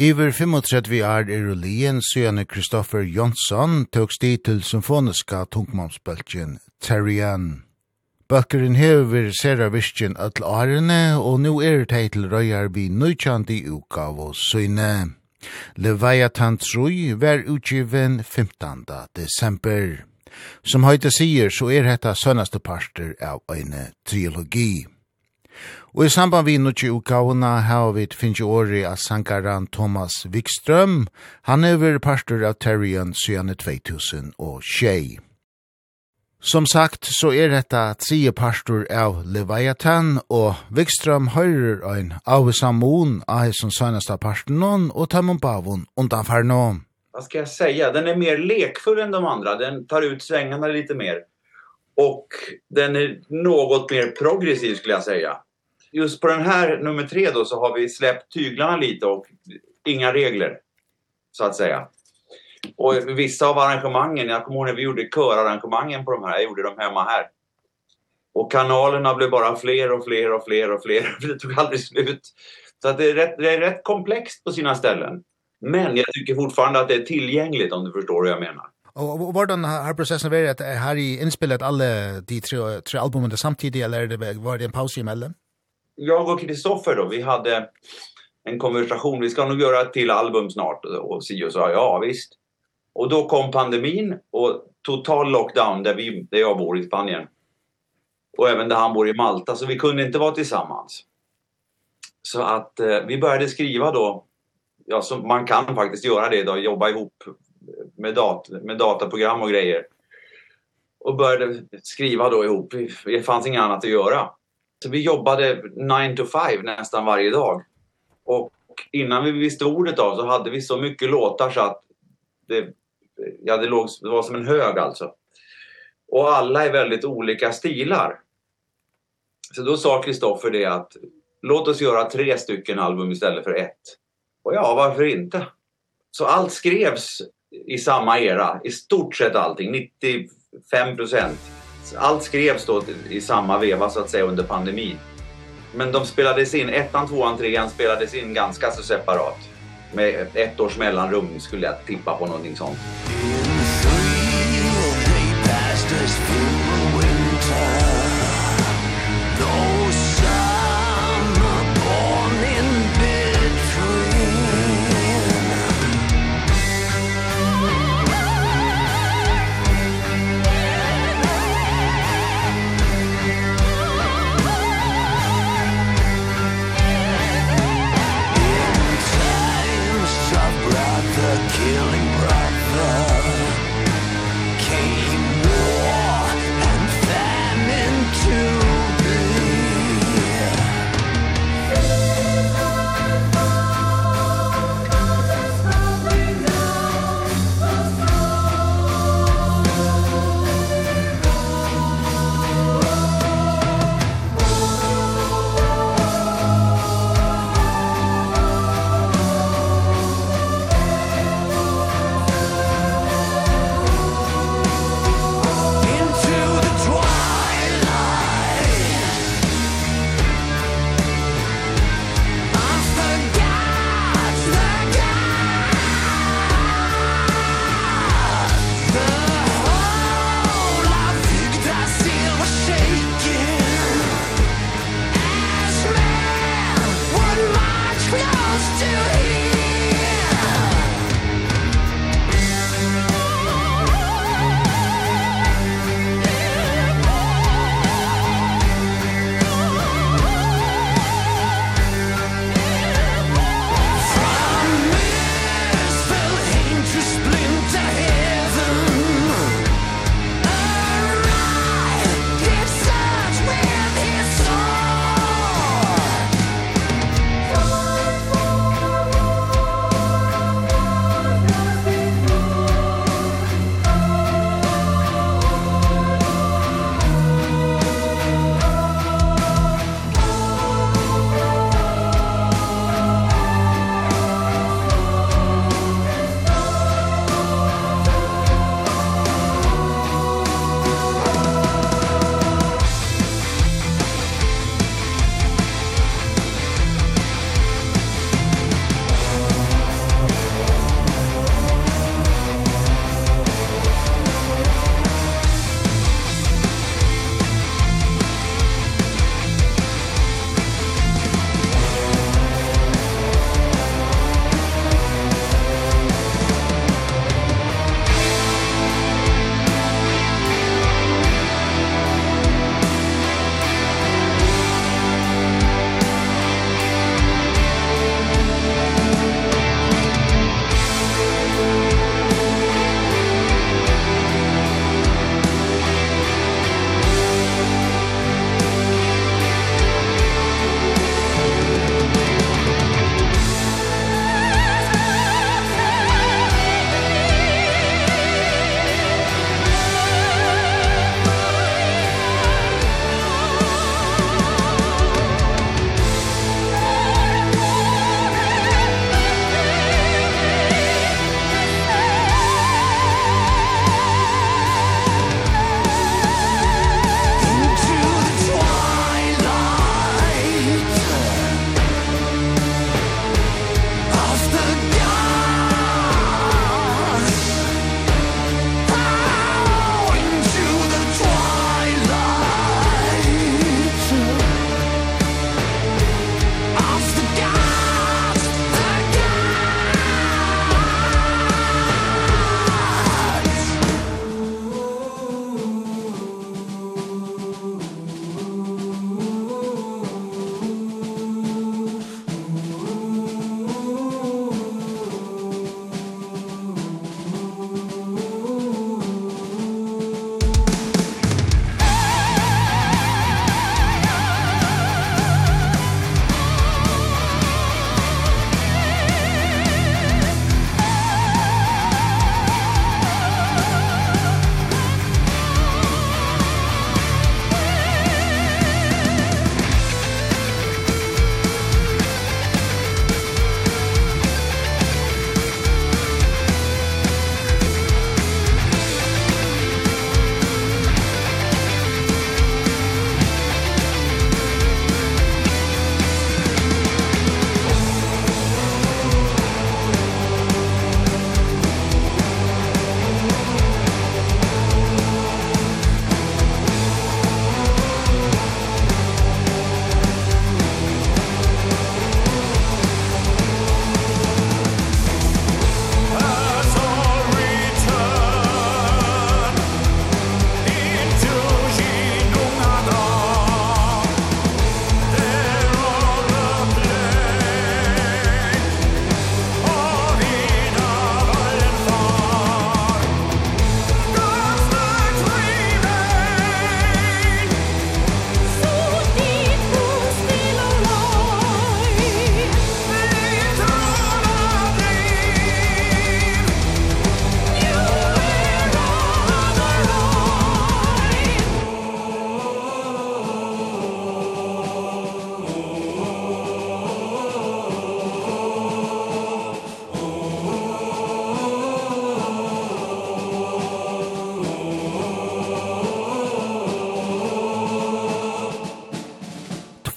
Iver 35 år er ulien søgjane Kristoffer Jonsson tøk sti til symfoniska tungmamsbølgen Terrian. Bøkkeren hever sera visken atl årene, og nu er det til røyar vi nøytjandi utgav og søgne. Leviathan Troi var utgiven 15. desember. Som høyte sier så er hetta sønnaste parter av en trilogi. Og i samband vi nukki utgavuna har vi finnst åri av sankaran Thomas Wikström. Han er over parter av Terrian syane 2000 og tjei. Som sagt, så er dette tredje pastor av Leviathan, og Wikström høyrer ein av Samon av som søgnasta pastoren og Tamon Bavon undanfarno. Vad ska jag säga? Den är mer lekfull än de andra. Den tar ut svängarna lite mer. Och den är något mer progressiv skulle jag säga just på den här nummer tre då så har vi släppt tyglarna lite och inga regler så att säga. Och vissa av arrangemangen, jag kommer ihåg när vi gjorde körarrangemangen på de här, jag gjorde dem hemma här. Och kanalerna blev bara fler och fler och fler och fler. Det tog aldrig slut. Så att det är rätt det är rätt komplext på sina ställen. Men jag tycker fortfarande att det är tillgängligt om du förstår vad jag menar. Och vad den här processen varit att här i inspelet alla de tre, tre albumen samtidigt eller var det en paus emellan? jag och Kristoffer då, vi hade en konversation, vi ska nog göra ett till album snart och Sio sa ja visst. Och då kom pandemin och total lockdown där vi där jag bor i Spanien. Och även där han bor i Malta så vi kunde inte vara tillsammans. Så att eh, vi började skriva då ja så man kan faktiskt göra det då jobba ihop med dat med dataprogram och grejer. Och började skriva då ihop. Det fanns inget annat att göra. Så vi jobbade 9 to 5 nästan varje dag. Och innan vi visste ordet av så hade vi så mycket låtar så att det ja det låg det var som en hög alltså. Och alla är väldigt olika stilar. Så då sa Kristoffer det att låt oss göra tre stycken album istället för ett. Och ja, varför inte? Så allt skrevs i samma era, i stort sett allting, 95 procent allt skrevs då i samma veva så att säga under pandemin. Men de spelades in, ettan, tvåan, trean spelades in ganska så separat. Med ett års mellanrum skulle jag tippa på någonting sånt. Three, they passed us through.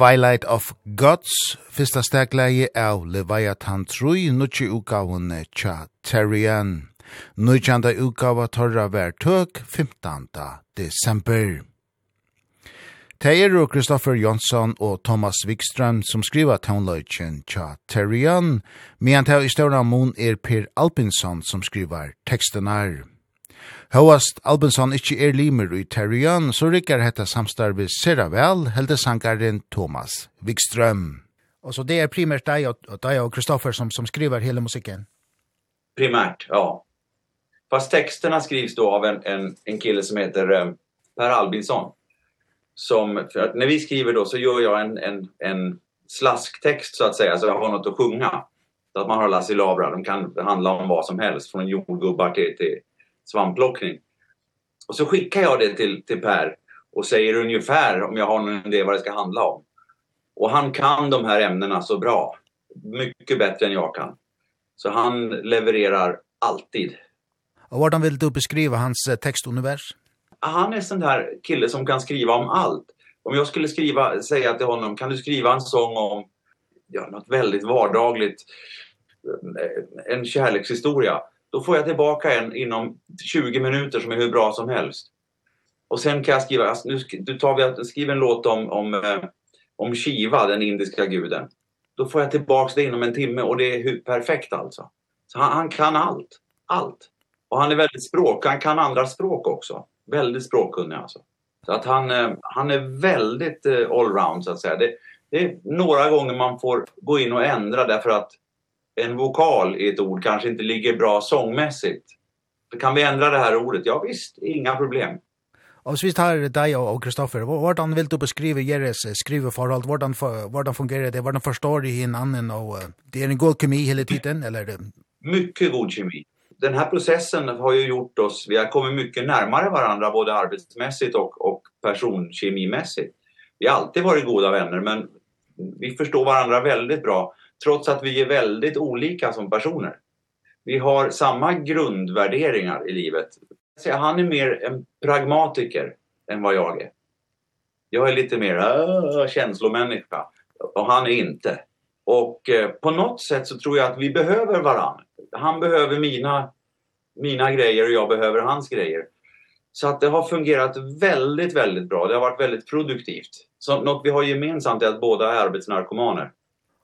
Twilight of Gods, fyrsta stegleie av Leviathan 3, nutje utgavene tja Terrian. Nujanda utgava torra vær tøk 15. desember. Teir og Kristoffer Jonsson og Thomas Wikström som skriva tonløyken tja Terrian, medan teir i ståra mun er Per Alpinsson som skrivar tekstenar. Hoast Albinson ikkje er limer i Terrian, så rikkar hetta samstarvi sera vel, helde sankaren Thomas Wikström. Og så det är primärt dig och, deg og Kristoffer som, som skriver hela musiken? Primärt, ja. Fast texterna skrivs då av en, en, en kille som heter um, Per Albinsson. Som, för att när vi skriver då så gör jag en, en, en slasktext så att säga, så jag har något att sjunga. Så att man har Lasse Labra, de kan handla om vad som helst, från jordgubbar till, till svampplockning. Och så skickar jag det till till Per och säger ungefär om jag har någon idé vad det ska handla om. Och han kan de här ämnena så bra. Mycket bättre än jag kan. Så han levererar alltid. Och vad vill du beskriva hans textunivers? Han är sån där kille som kan skriva om allt. Om jag skulle skriva säga till honom kan du skriva en sång om ja, något väldigt vardagligt en kärlekshistoria Då får jag tillbaka en inom 20 minuter som är hur bra som helst. Och sen kan jag skriva, alltså, nu du tar vi att skriva en låt om om om Shiva, den indiska guden. Då får jag tillbaks det inom en timme och det är hur perfekt alltså. Så han han kan allt, allt. Och han är väldigt språk, han kan andra språk också. Väldigt språkkunnig alltså. Så att han han är väldigt allround så att säga. Det det är några gånger man får gå in och ändra därför att en vokal i ett ord kanske inte ligger bra sångmässigt. Då kan vi ändra det här ordet. Ja visst, inga problem. Och så visst har dig och Kristoffer, hur vill du beskriva Jeres skriveforhold? Hur hur fungerar det? Hur förstår i en annan och det är en god kemi hela tiden eller det? Mycket god kemi. Den här processen har ju gjort oss vi har kommit mycket närmare varandra både arbetsmässigt och och personkemimässigt. Vi har alltid varit goda vänner men vi förstår varandra väldigt bra trots att vi är väldigt olika som personer. Vi har samma grundvärderingar i livet. Så han är mer en pragmatiker än vad jag är. Jag är lite mer äh, känslomänniska och han är inte. Och eh, på något sätt så tror jag att vi behöver varann. Han behöver mina mina grejer och jag behöver hans grejer. Så att det har fungerat väldigt väldigt bra. Det har varit väldigt produktivt. Så något vi har gemensamt är att båda är arbetsnarkomaner.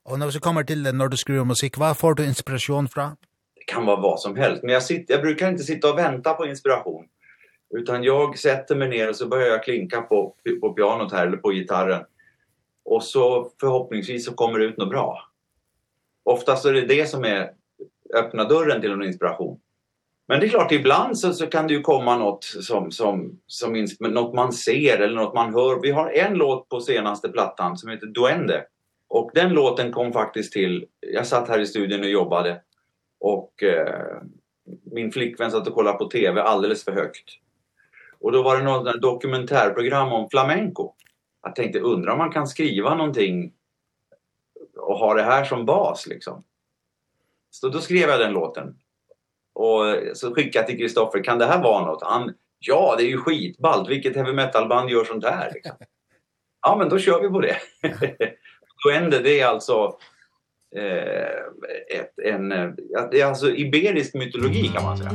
Och när vi kommer till det, när du skriver musik, vad får du inspiration från? Det kan vara vad som helst, men jag, sitter, jag brukar inte sitta och vänta på inspiration. Utan jag sätter mig ner och så börjar jag klinka på, på pianot här eller på gitarren. Och så förhoppningsvis så kommer det ut något bra. Oftast är det det som är öppna dörren till en inspiration. Men det är klart ibland så så kan det ju komma något som som som något man ser eller något man hör. Vi har en låt på senaste plattan som heter Duende Och den låten kom faktiskt till, jag satt här i studion och jobbade och eh, min flickvän satt och kollade på tv alldeles för högt. Och då var det något dokumentärprogram om flamenco. Jag tänkte, undra om man kan skriva någonting och ha det här som bas liksom. Så då skrev jag den låten. Och så skickade jag till Kristoffer, kan det här vara något? Han, ja det är ju skitballt, vilket heavy metal band gör sånt här liksom. Ja men då kör vi på det. Duende det är alltså eh ett en alltså iberisk mytologi kan man säga.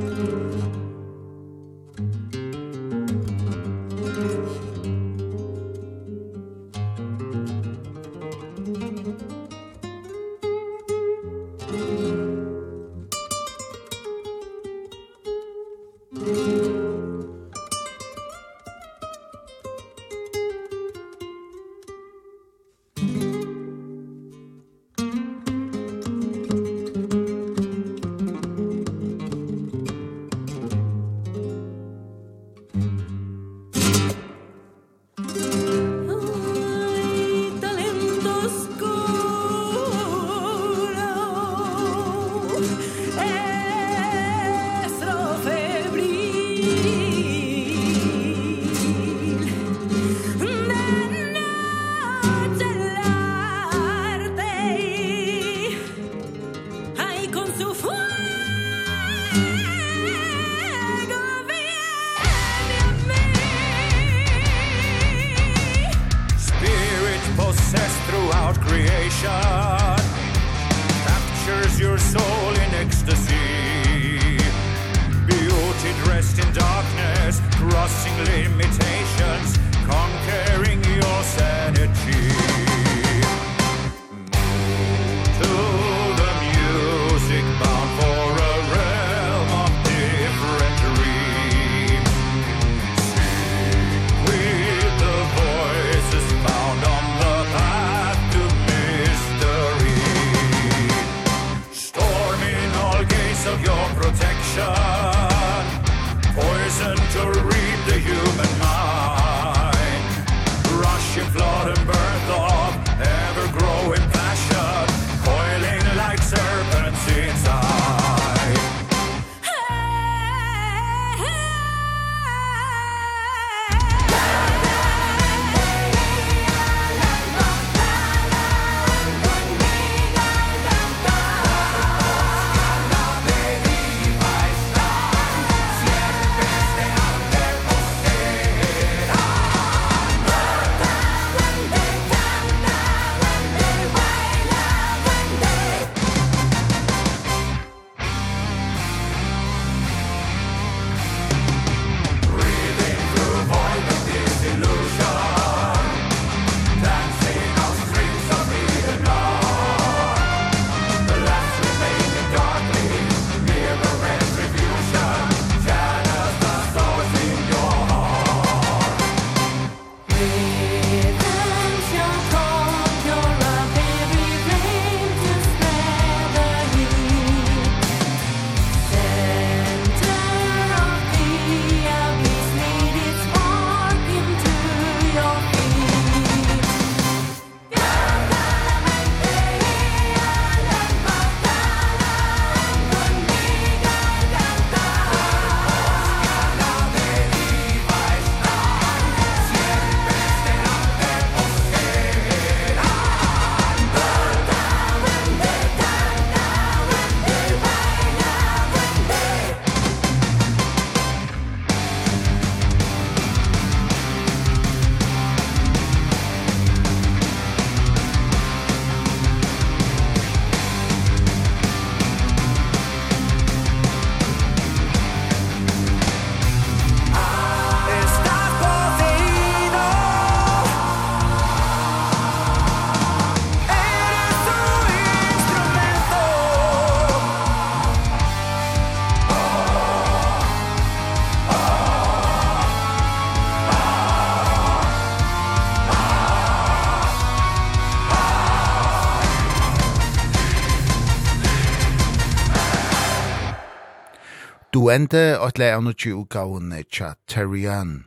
ende at lei av nokje utgavene tja Terrian.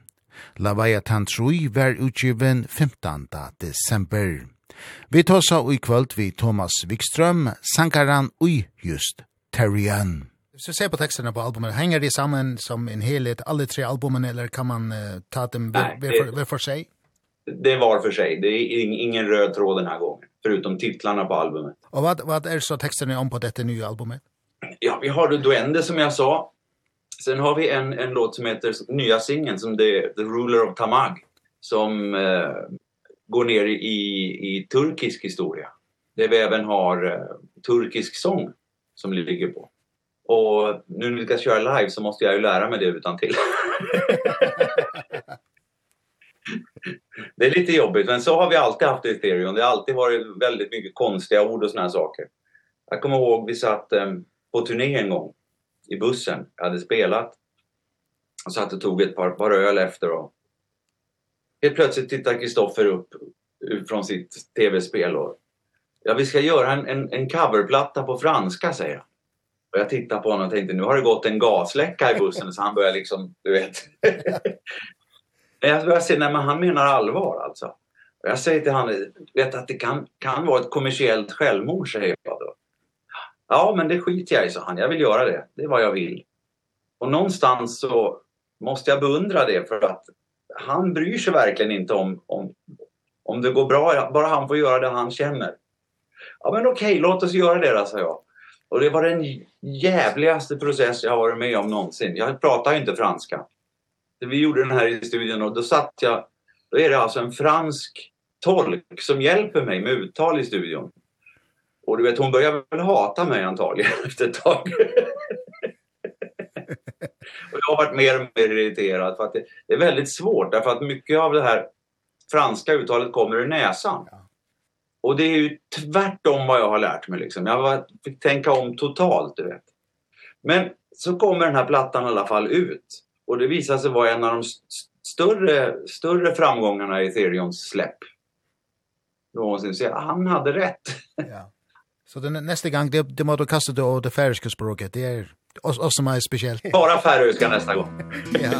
Lavaia Tantrui var utgiven 15. desember. Vi tåsa i kvöld vi Thomas Wikström, sankaran ui just Terrian. Så ser på texterna på albumen, hänger de samman som en helhet, alle tre albumen, eller kan man uh, ta dem var, för sig? Det var för sig. Det är ingen röd tråd den här gången, förutom titlarna på albumet. Och vad, vad är så texterna om på detta nya albumet? Ja, vi har Duende som jag sa, Sen har vi en en låt som heter nya singeln som det The Ruler of Tamag som eh, går ner i i turkisk historia. Det vi även har eh, turkisk sång som ligger på. Och nu när vi ska köra live så måste jag ju lära mig det utan till. det är lite jobbigt men så har vi alltid haft det i stereon. Det har alltid varit väldigt mycket konstiga ord och såna här saker. Jag kommer ihåg vi satt eh, på turné en gång i bussen. Jag hade spelat. Och satt och tog ett par, par öl efter. Och helt plötsligt tittar Kristoffer upp från sitt tv-spel. Och, ja, vi ska göra en, en, en coverplatta på franska, säger jag. Och jag tittar på honom och tänkte, nu har det gått en gasläcka i bussen. Så han börjar liksom, du vet. men jag börjar se, nej men han menar allvar alltså. Och jag säger till han, vet att det kan, kan vara ett kommersiellt självmord, säger jag då. Ja, men det skiter jag i, sa han. Jag vill göra det. Det är vad jag vill. Och någonstans så måste jag beundra det för att han bryr sig verkligen inte om om om det går bra bara han får göra det han känner. Ja men okej, okay, låt oss göra det då sa jag. Och det var den jävligaste process jag har varit med om någonsin. Jag pratar ju inte franska. Så vi gjorde den här i studion och då satt jag då är det alltså en fransk tolk som hjälper mig med uttal i studion. Och du vet hon börjar väl hata mig antagligen efter ett tag. och jag har varit mer och mer irriterad för att det, det är väldigt svårt därför att mycket av det här franska uttalet kommer ur näsan. Ja. Och det är ju tvärtom vad jag har lärt mig liksom. Jag var, fick tänka om totalt, du vet. Men så kommer den här plattan i alla fall ut. Och det visar sig vara en av de större, större framgångarna i Ethereums släpp. Någonsin. Så jag, han hade rätt. Ja. Så den nästa gång det det måste kasta det och det färska språket. Det är oss som är speciellt. Bara färöiska nästa gång. ja.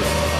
Lord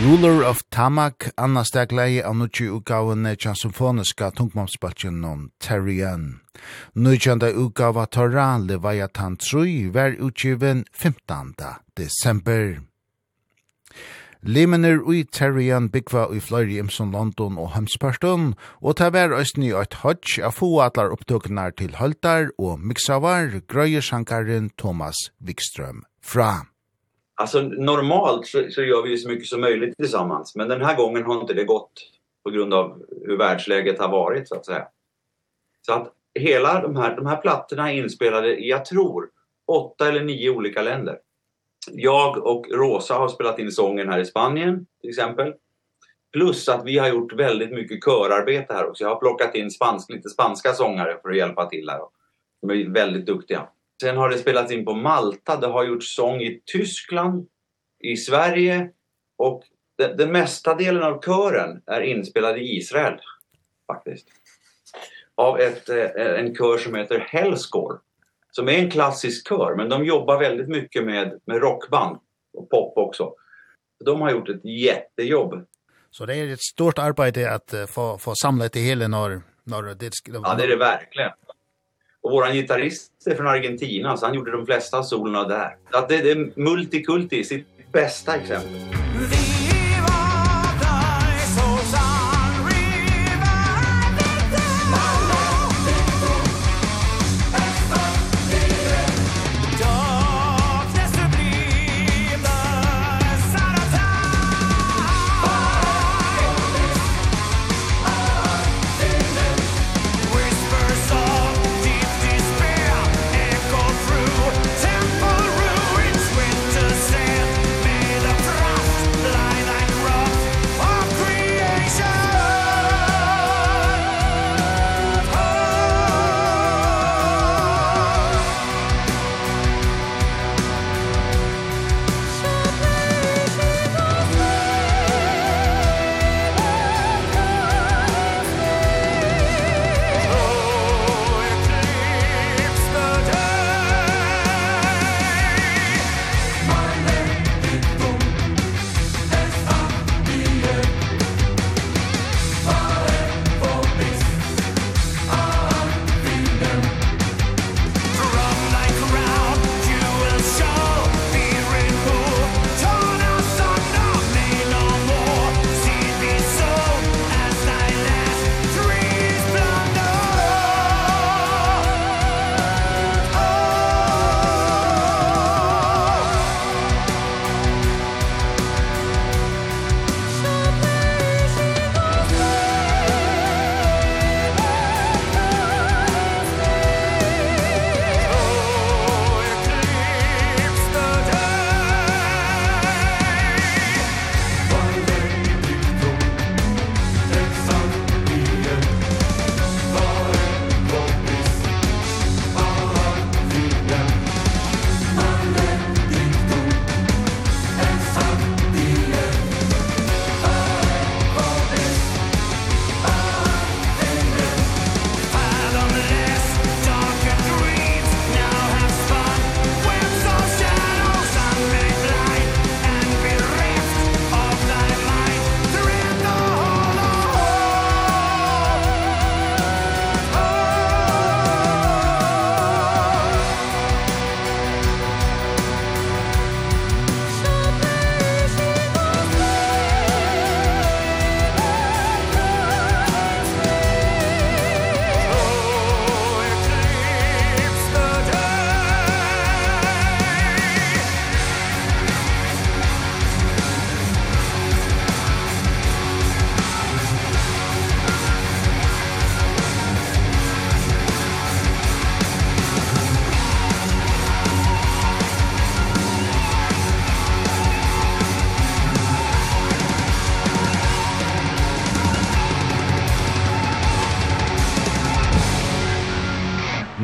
Ruler of Tamak, Anna Stegleie, av nutje utgavene tja symfoniska tungmamsbaltjen om Terrien. Nujanda utgava Torra, Leviathan Trui, var utgiven 15. desember. Lemener ui Terrian byggva ui fløyri imson London og Hemsparstun, og ta vær òsni i eit hodj av få atlar opptøknar til Holtar og Miksavar, grøyesankaren Thomas Wikström fra. Alltså normalt så, så gör vi ju så mycket som möjligt tillsammans. Men den här gången har inte det gått på grund av hur världsläget har varit så att säga. Så att hela de här de här plattorna är inspelade i jag tror åtta eller nio olika länder. Jag och Rosa har spelat in sången här i Spanien till exempel. Plus att vi har gjort väldigt mycket körarbete här också. Jag har plockat in spansk, lite spanska sångare för att hjälpa till här. De är väldigt duktiga. Sen har det spelats in på Malta, det har gjorts sång i Tyskland, i Sverige och den, den mesta delen av kören är inspelad i Israel faktiskt. Av ett en kör som heter Hellscore som är en klassisk kör men de jobbar väldigt mycket med med rockband och pop också. De har gjort ett jättejobb. Så det är ett stort arbete att få få samla det hela när när det ska Ja, det är det verkligen. Och våran gitarrist är från Argentina så han gjorde de flesta solorna där. Att det är multikulti sitt bästa exempel. Vi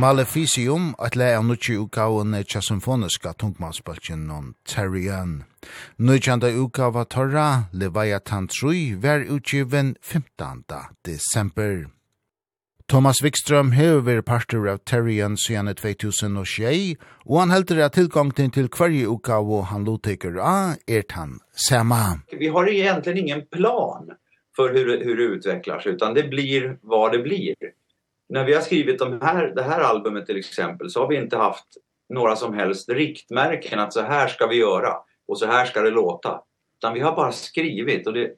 Maleficium, at le av nutje utgaven tja symfoniska tungmannsbalkjen non Terrian. Nutjanda utgava Torra, Leviathan 3, var utgiven 15. desember. Thomas Wikström hever vært parter av Terrian siden 2006, og han heldur at tilgångten til hverje utgave han loteker av er han samme. Vi har egentligen ingen plan för hur, hur det utvecklas, utan det blir vad det blir när vi har skrivit de här det här albumet till exempel så har vi inte haft några som helst riktmärken att så här ska vi göra och så här ska det låta. Utan vi har bara skrivit och det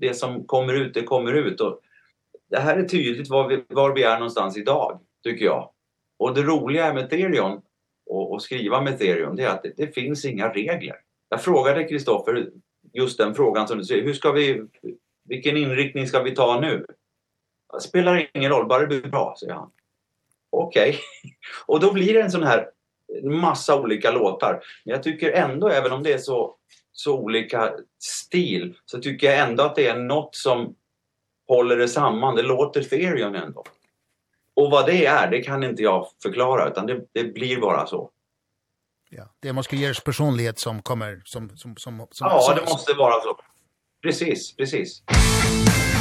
det som kommer ut det kommer ut och det här är tydligt var vi var vi är någonstans idag tycker jag. Och det roliga är med Ethereum och och skriva med Ethereum det är att det, det finns inga regler. Jag frågade Kristoffer just den frågan som du säger hur ska vi vilken inriktning ska vi ta nu? Det spelar ingen roll, bara det blir bra, säger han. Okej. Okay. och då blir det en sån här massa olika låtar. Men jag tycker ändå, även om det är så, så olika stil, så tycker jag ändå att det är något som håller det samman. Det låter Therion ändå. Och vad det är, det kan inte jag förklara, utan det, det blir bara så. Ja, det är måske Gers personlighet som kommer som som som som Ja, som, det måste vara så. Precis, precis. Precis.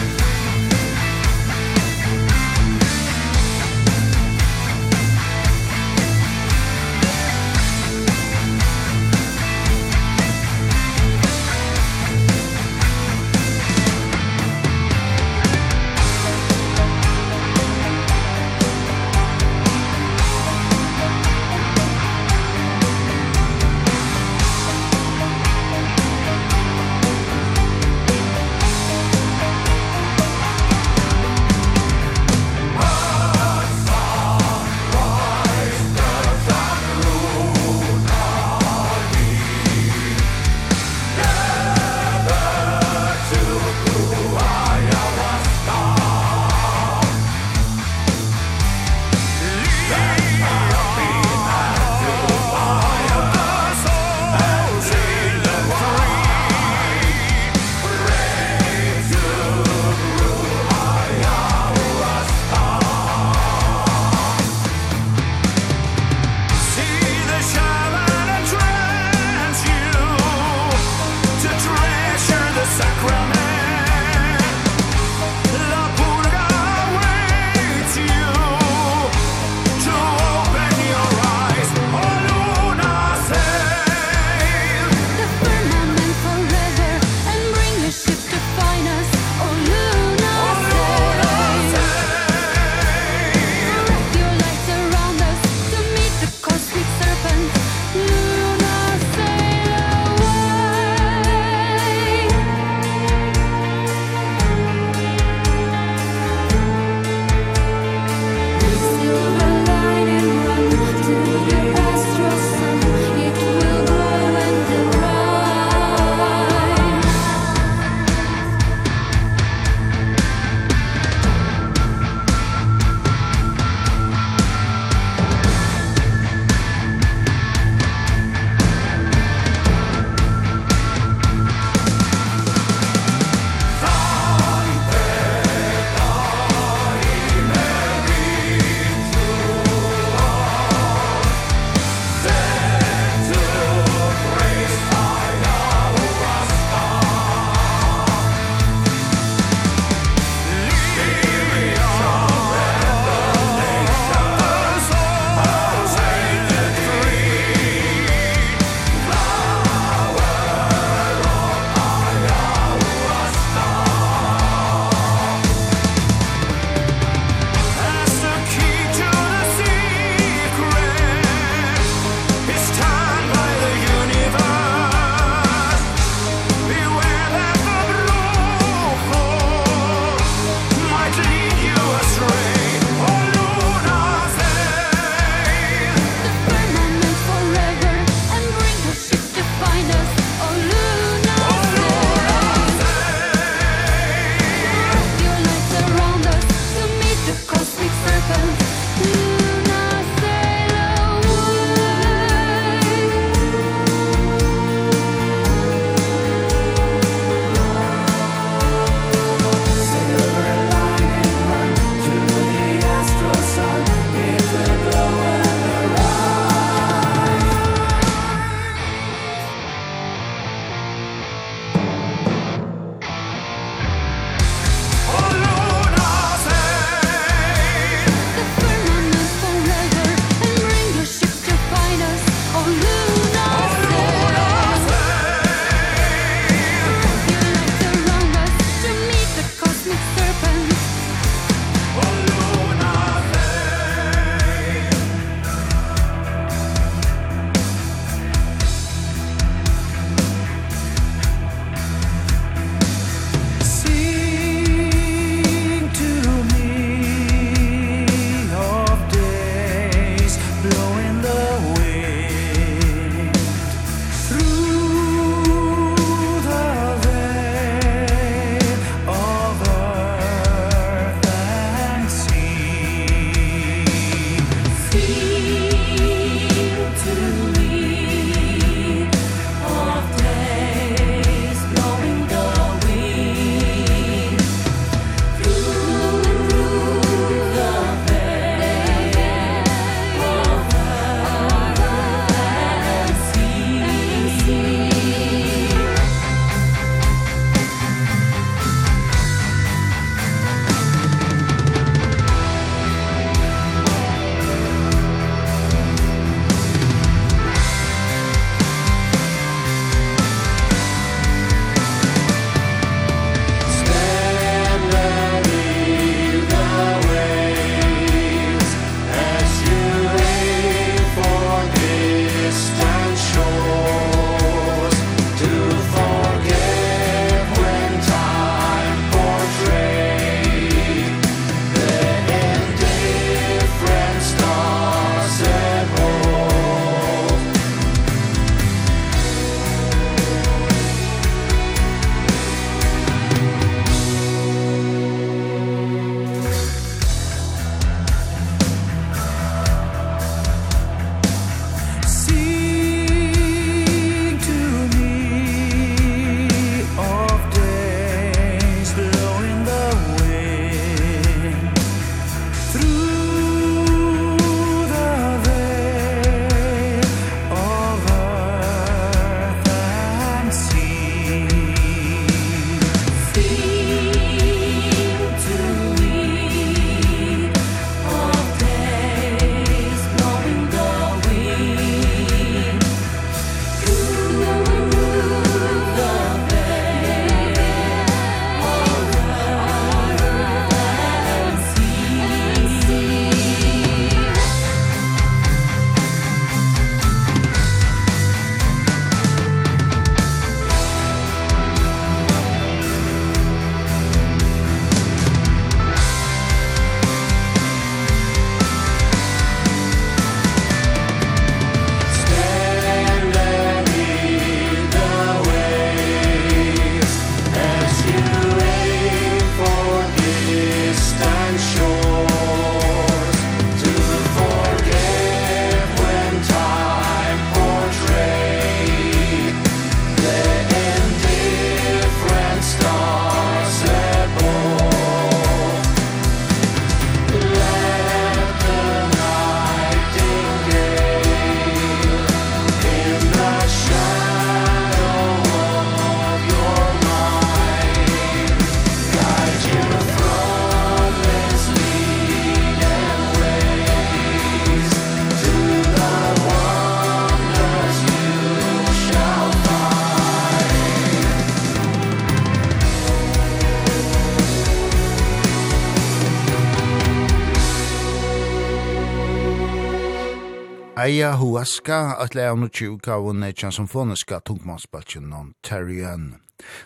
Ayahuasca, at lea unu tju ukavu neitjan som foniska tungmanspaltjen non Terrian.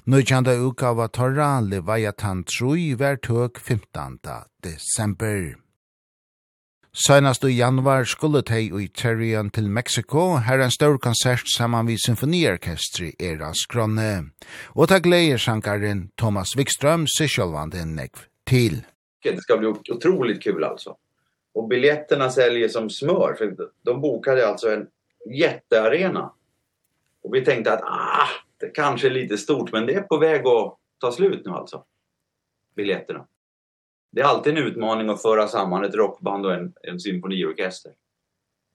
Nøytjanda ukava torra Leviathan Trui ver tøk 15. desember. Seinast i januar skulle tei i Terrian til Mexico, her en stor konsert saman vi symfoniorkestri Era Skronne. Og ta gleier sjankaren Thomas Wikström, sysjolvande nekv til. Det ska bli otroligt kul alltså. Och biljetterna säljer som smör för de bokade alltså en jättearena. Och vi tänkte att ah, det kanske är lite stort men det är på väg att ta slut nu alltså. Biljetterna. Det är alltid en utmaning att föra samman ett rockband och en, en symfoniorkester.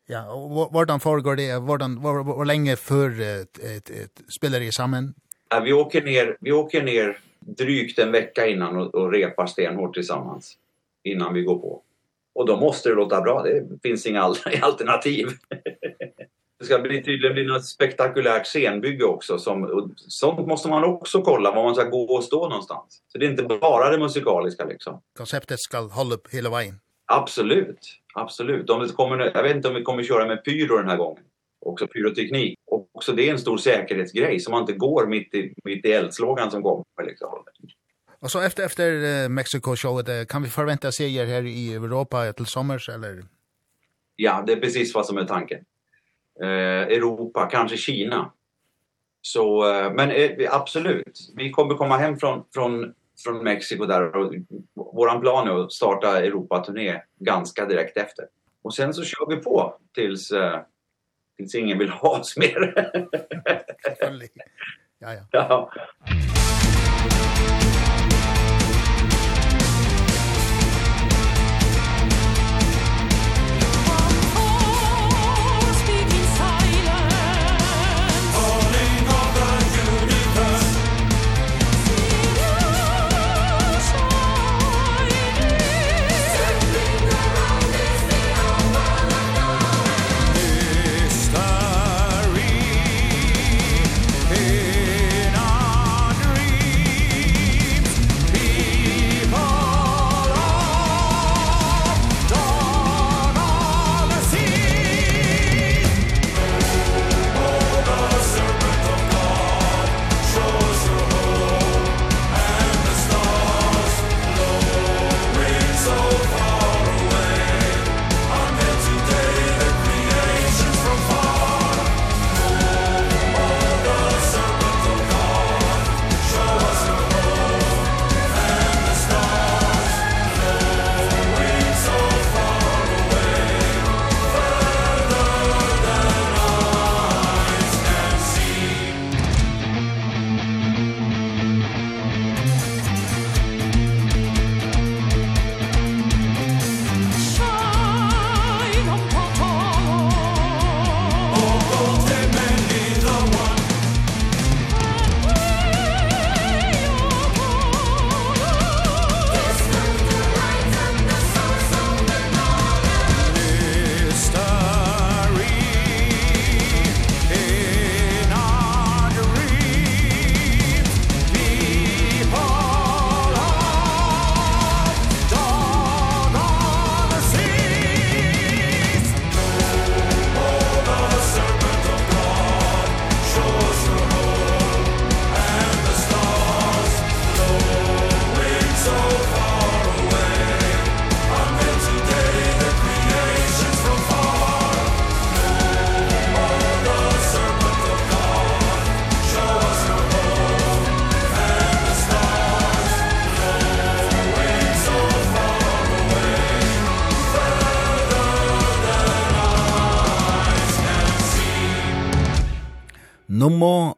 Ja, och hvordan foregår det? Hvordan, hvor, hvor, hvor länge för ett, ett, ett, spelar det samman? Ja, vi åker ner, vi åker ner drygt en vecka innan och, och repar stenhårt tillsammans innan vi går på. Och då måste det låta bra. Det finns inga alternativ. Det ska bli tydligen bli något spektakulärt scenbygge också som och sånt måste man också kolla var man ska gå och stå någonstans. Så det är inte bara det musikaliska liksom. Konceptet ska hålla hela vägen. Absolut. Absolut. Om det kommer jag vet inte om vi kommer köra med pyro den här gången. Också pyroteknik. Och också det är en stor säkerhetsgrej som man inte går mitt i mitt i eldslågan som kommer liksom. Och så efter efter uh, Mexico showet kan vi förvänta seger här i Europa till sommars eller? Ja, det är precis vad som är tanken. Eh Europa, kanske Kina. Så eh, men eh, absolut. Vi kommer komma hem från från från Mexiko där och våran plan är att starta Europa turné ganska direkt efter. Och sen så kör vi på tills eh, tills ingen vill ha oss mer. ja ja. Ja.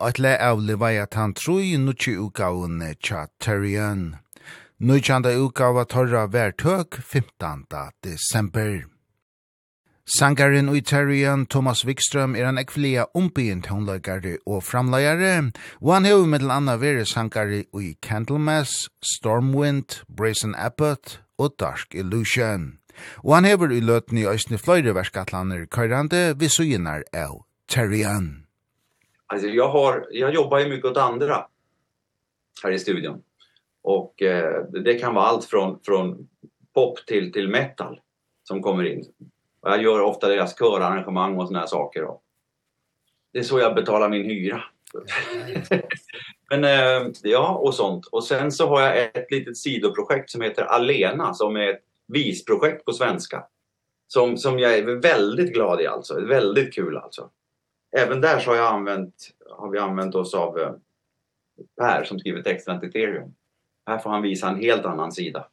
at le av Leviathan tan troi nutje utgavene tja Terrian. Nutjanda utgava torra hver tøk 15. desember. Sangaren og Terrian Thomas Wikström er en ekvelia ombyen tonløygare og framløyare, og han hever med anna vere sangare i Candlemass, Stormwind, Brazen Abbott og Dark Illusion. Og han hever i løtni i Øysne Fløyre verskatlaner køyrande vi suginar av Terrian. Alltså jag har jag jobbar ju mycket åt andra här i studion. Och eh, det kan vara allt från från pop till till metal som kommer in. Och jag gör ofta deras körarrangemang och såna här saker då. Det är så jag betalar min hyra. Men eh, ja och sånt och sen så har jag ett litet sidoprojekt som heter Alena som är ett visprojekt på svenska. Som som jag är väldigt glad i alltså, väldigt kul alltså även där så har jag använt har vi använt oss av eh, Per som skriver texten till Ethereum. Här får han visa en helt annan sida.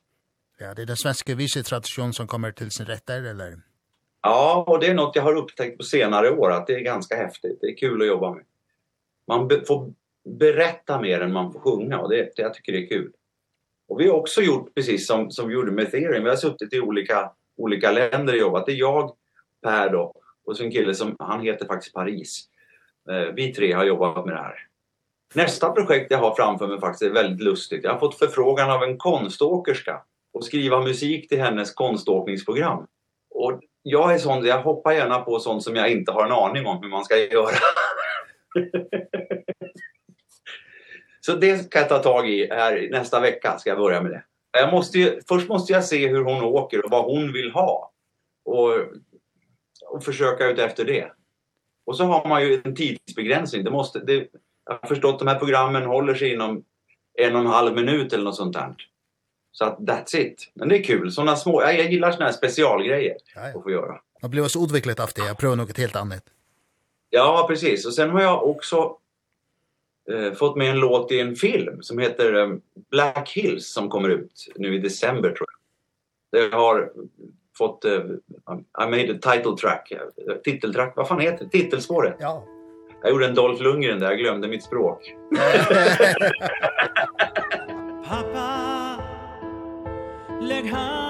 Ja, det är den svenska visetradition som kommer till sin rätt där, eller? Ja, och det är något jag har upptäckt på senare år att det är ganska häftigt. Det är kul att jobba med. Man be får berätta mer än man får sjunga och det, det jag tycker det är kul. Och vi har också gjort precis som som vi gjorde med Ethereum. Vi har suttit i olika olika länder och jobbat. Det är jag Per då Och så en kille som, han heter faktiskt Paris. Eh, vi tre har jobbat med det här. Nästa projekt jag har framför mig faktiskt är väldigt lustigt. Jag har fått förfrågan av en konståkerska och skriva musik till hennes konståkningsprogram. Och jag är sån, jag hoppar gärna på sånt som jag inte har en aning om hur man ska göra. Så det ska jag ta tag i här nästa vecka ska jag börja med det. Jag måste ju, först måste jag se hur hon åker och vad hon vill ha. Och och försöka ut efter det. Och så har man ju en tidsbegränsning. Det måste det jag har förstått de här programmen håller sig inom en och en halv minut eller något sånt där. Så att that's it. Men det är kul. Såna små jag, jag gillar såna här specialgrejer ja, ja. att få göra. Det blev så utvecklat av det. Jag prövar något helt annat. Ja, precis. Och sen har jag också eh fått med en låt i en film som heter eh, Black Hills som kommer ut nu i december tror jag. Det har fått uh, I made a title track. Titeltrack, vad fan heter det? Titelspåret. Ja. Jag gjorde en Dolph Lundgren där, jag glömde mitt språk. Pappa, lägg hand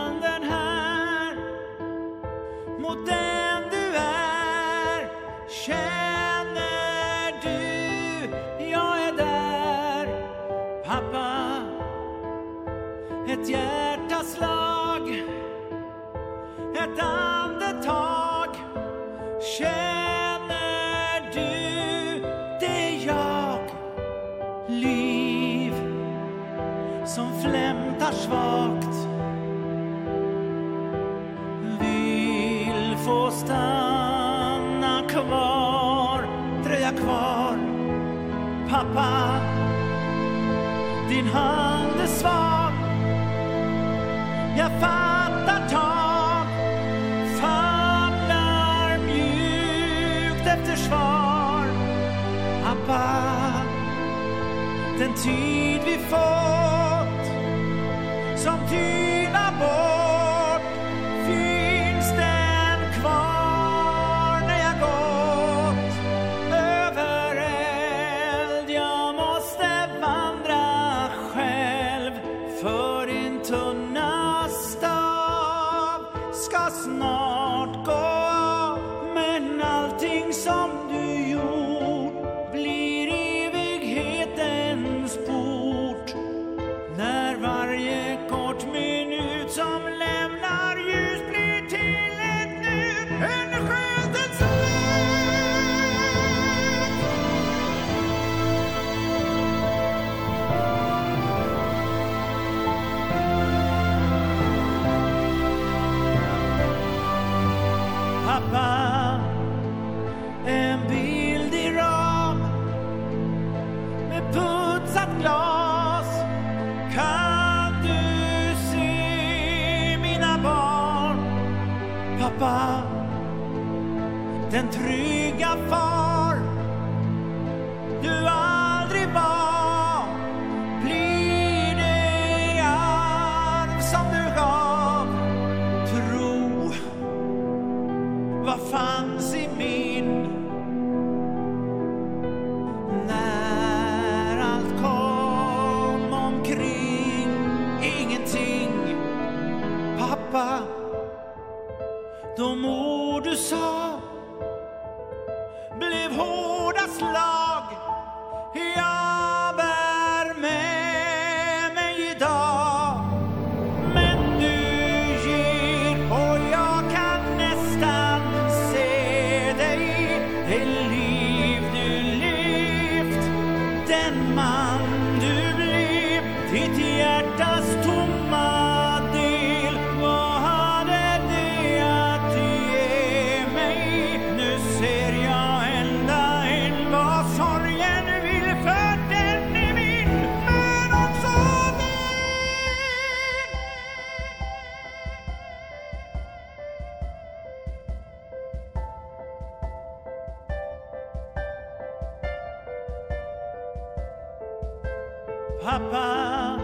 pappa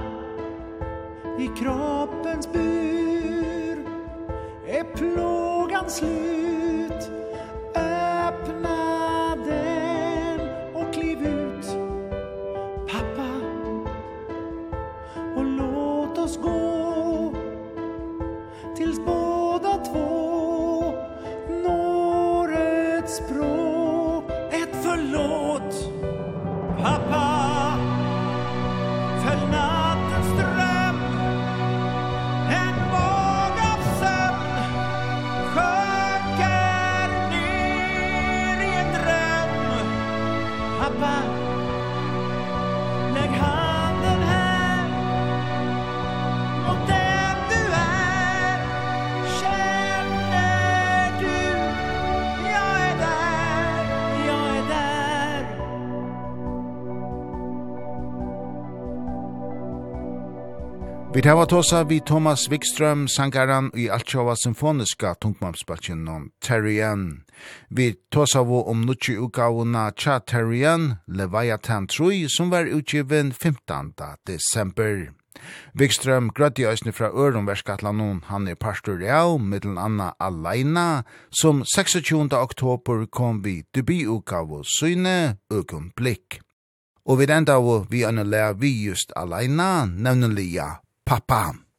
I kroppens bur. Är plågan slut? Vi tar tosa vi Thomas Wikström, sangaran i Altjava symfoniska tungmamsbalchen om Terrien. Vi tosa vi om nutsi utgavuna Cha Terry Ann, Leviathan 3, som var utgiven 15. december. Wikström grødde òsni fra Ørum Verskatlanon, han er pastor i av, middelen anna Alaina, som 26. oktober kom vi debututgave Syne, blikk. Og vi enda vi vi anna vi just Alaina, nevnenlige pappa.